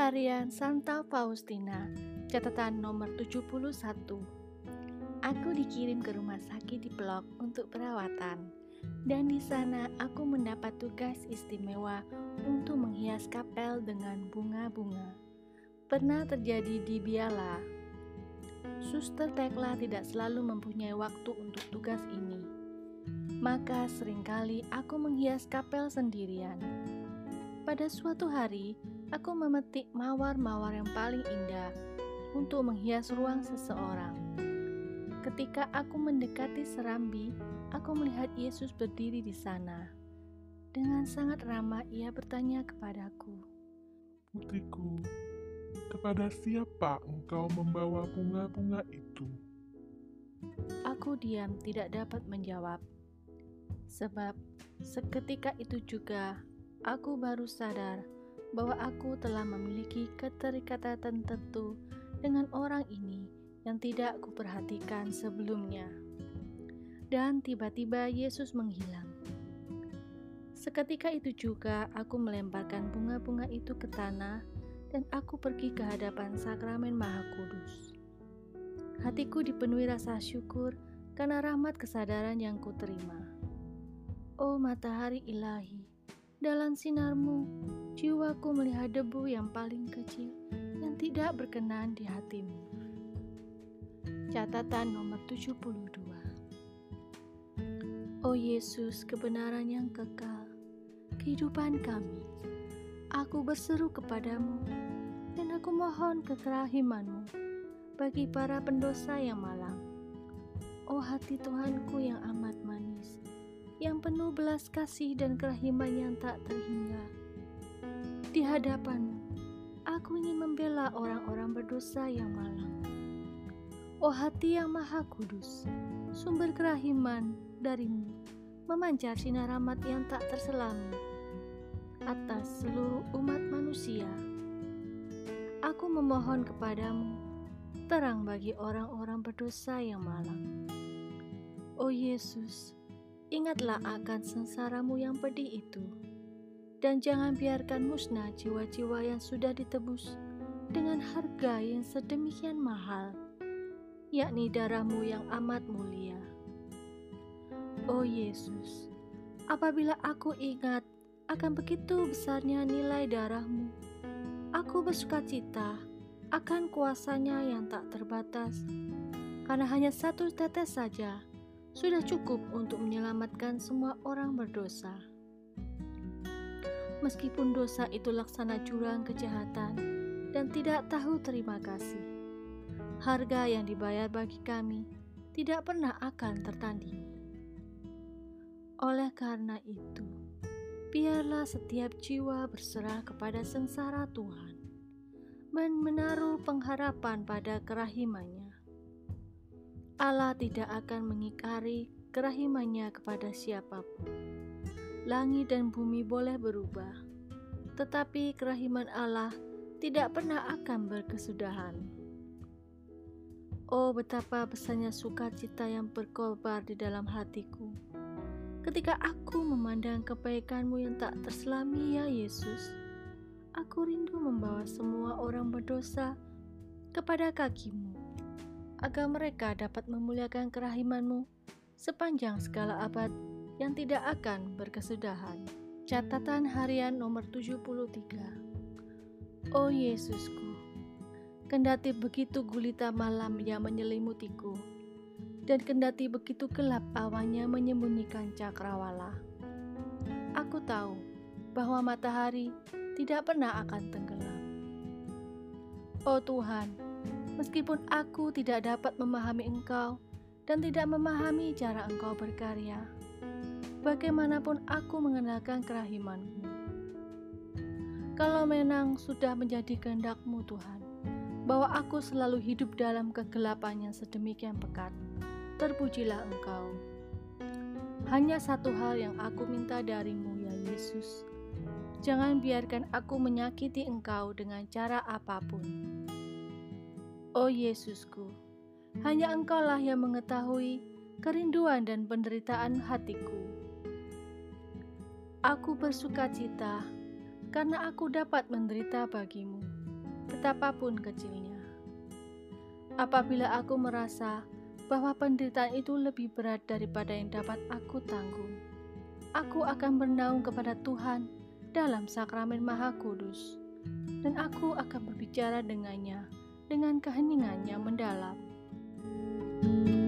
Harian Santa Faustina, catatan nomor 71. Aku dikirim ke rumah sakit di Pelok untuk perawatan. Dan di sana aku mendapat tugas istimewa untuk menghias kapel dengan bunga-bunga. Pernah terjadi di Biala. Suster Tekla tidak selalu mempunyai waktu untuk tugas ini. Maka sering kali aku menghias kapel sendirian. Pada suatu hari, aku memetik mawar-mawar yang paling indah untuk menghias ruang seseorang. Ketika aku mendekati serambi, aku melihat Yesus berdiri di sana. Dengan sangat ramah ia bertanya kepadaku, Putriku, kepada siapa engkau membawa bunga-bunga itu? Aku diam tidak dapat menjawab. Sebab seketika itu juga aku baru sadar bahwa aku telah memiliki keterikatan tertentu dengan orang ini yang tidak kuperhatikan sebelumnya. Dan tiba-tiba Yesus menghilang. Seketika itu juga aku melemparkan bunga-bunga itu ke tanah dan aku pergi ke hadapan sakramen Maha Kudus. Hatiku dipenuhi rasa syukur karena rahmat kesadaran yang kuterima. Oh matahari ilahi, dalam sinarmu jiwaku melihat debu yang paling kecil yang tidak berkenan di hatimu. Catatan nomor 72 Oh Yesus, kebenaran yang kekal, kehidupan kami, aku berseru kepadamu, dan aku mohon kekerahimanmu bagi para pendosa yang malang. Oh hati Tuhanku yang amat manis, yang penuh belas kasih dan kerahiman yang tak terhingga di hadapanmu, aku ingin membela orang-orang berdosa yang malang. Oh hati yang maha kudus, sumber kerahiman darimu, memancar sinar rahmat yang tak terselami atas seluruh umat manusia. Aku memohon kepadamu, terang bagi orang-orang berdosa yang malang. Oh Yesus, ingatlah akan sengsaramu yang pedih itu dan jangan biarkan musnah jiwa-jiwa yang sudah ditebus dengan harga yang sedemikian mahal, yakni darahmu yang amat mulia. Oh Yesus, apabila aku ingat akan begitu besarnya nilai darahmu, aku bersuka cita akan kuasanya yang tak terbatas, karena hanya satu tetes saja sudah cukup untuk menyelamatkan semua orang berdosa meskipun dosa itu laksana jurang kejahatan dan tidak tahu terima kasih. Harga yang dibayar bagi kami tidak pernah akan tertandingi. Oleh karena itu, biarlah setiap jiwa berserah kepada sengsara Tuhan dan menaruh pengharapan pada kerahimannya. Allah tidak akan mengikari kerahimannya kepada siapa pun langit dan bumi boleh berubah, tetapi kerahiman Allah tidak pernah akan berkesudahan. Oh, betapa besarnya sukacita yang berkobar di dalam hatiku ketika aku memandang kebaikanmu yang tak terselami ya Yesus. Aku rindu membawa semua orang berdosa kepada kakimu, agar mereka dapat memuliakan kerahimanmu sepanjang segala abad yang tidak akan berkesudahan. Catatan harian nomor 73 Oh Yesusku, kendati begitu gulita malam yang menyelimutiku, dan kendati begitu gelap awannya menyembunyikan cakrawala, aku tahu bahwa matahari tidak pernah akan tenggelam. Oh Tuhan, meskipun aku tidak dapat memahami Engkau dan tidak memahami cara Engkau berkarya, bagaimanapun aku mengenalkan kerahimanmu. Kalau menang sudah menjadi kehendakmu Tuhan, bahwa aku selalu hidup dalam kegelapan yang sedemikian pekat, terpujilah Engkau. Hanya satu hal yang aku minta darimu ya Yesus, jangan biarkan aku menyakiti Engkau dengan cara apa pun. Oh Yesusku, hanya Engkaulah yang mengetahui kerinduan dan penderitaan hatiku. Aku bersuka cita karena aku dapat menderita bagimu. betapapun kecilnya. Apabila aku merasa bahwa penderitaan itu lebih berat daripada yang dapat aku tanggung, aku akan bernaung kepada Tuhan dalam sakramen Maha Kudus, dan aku akan berbicara dengannya dengan keheningan yang mendalam. thank you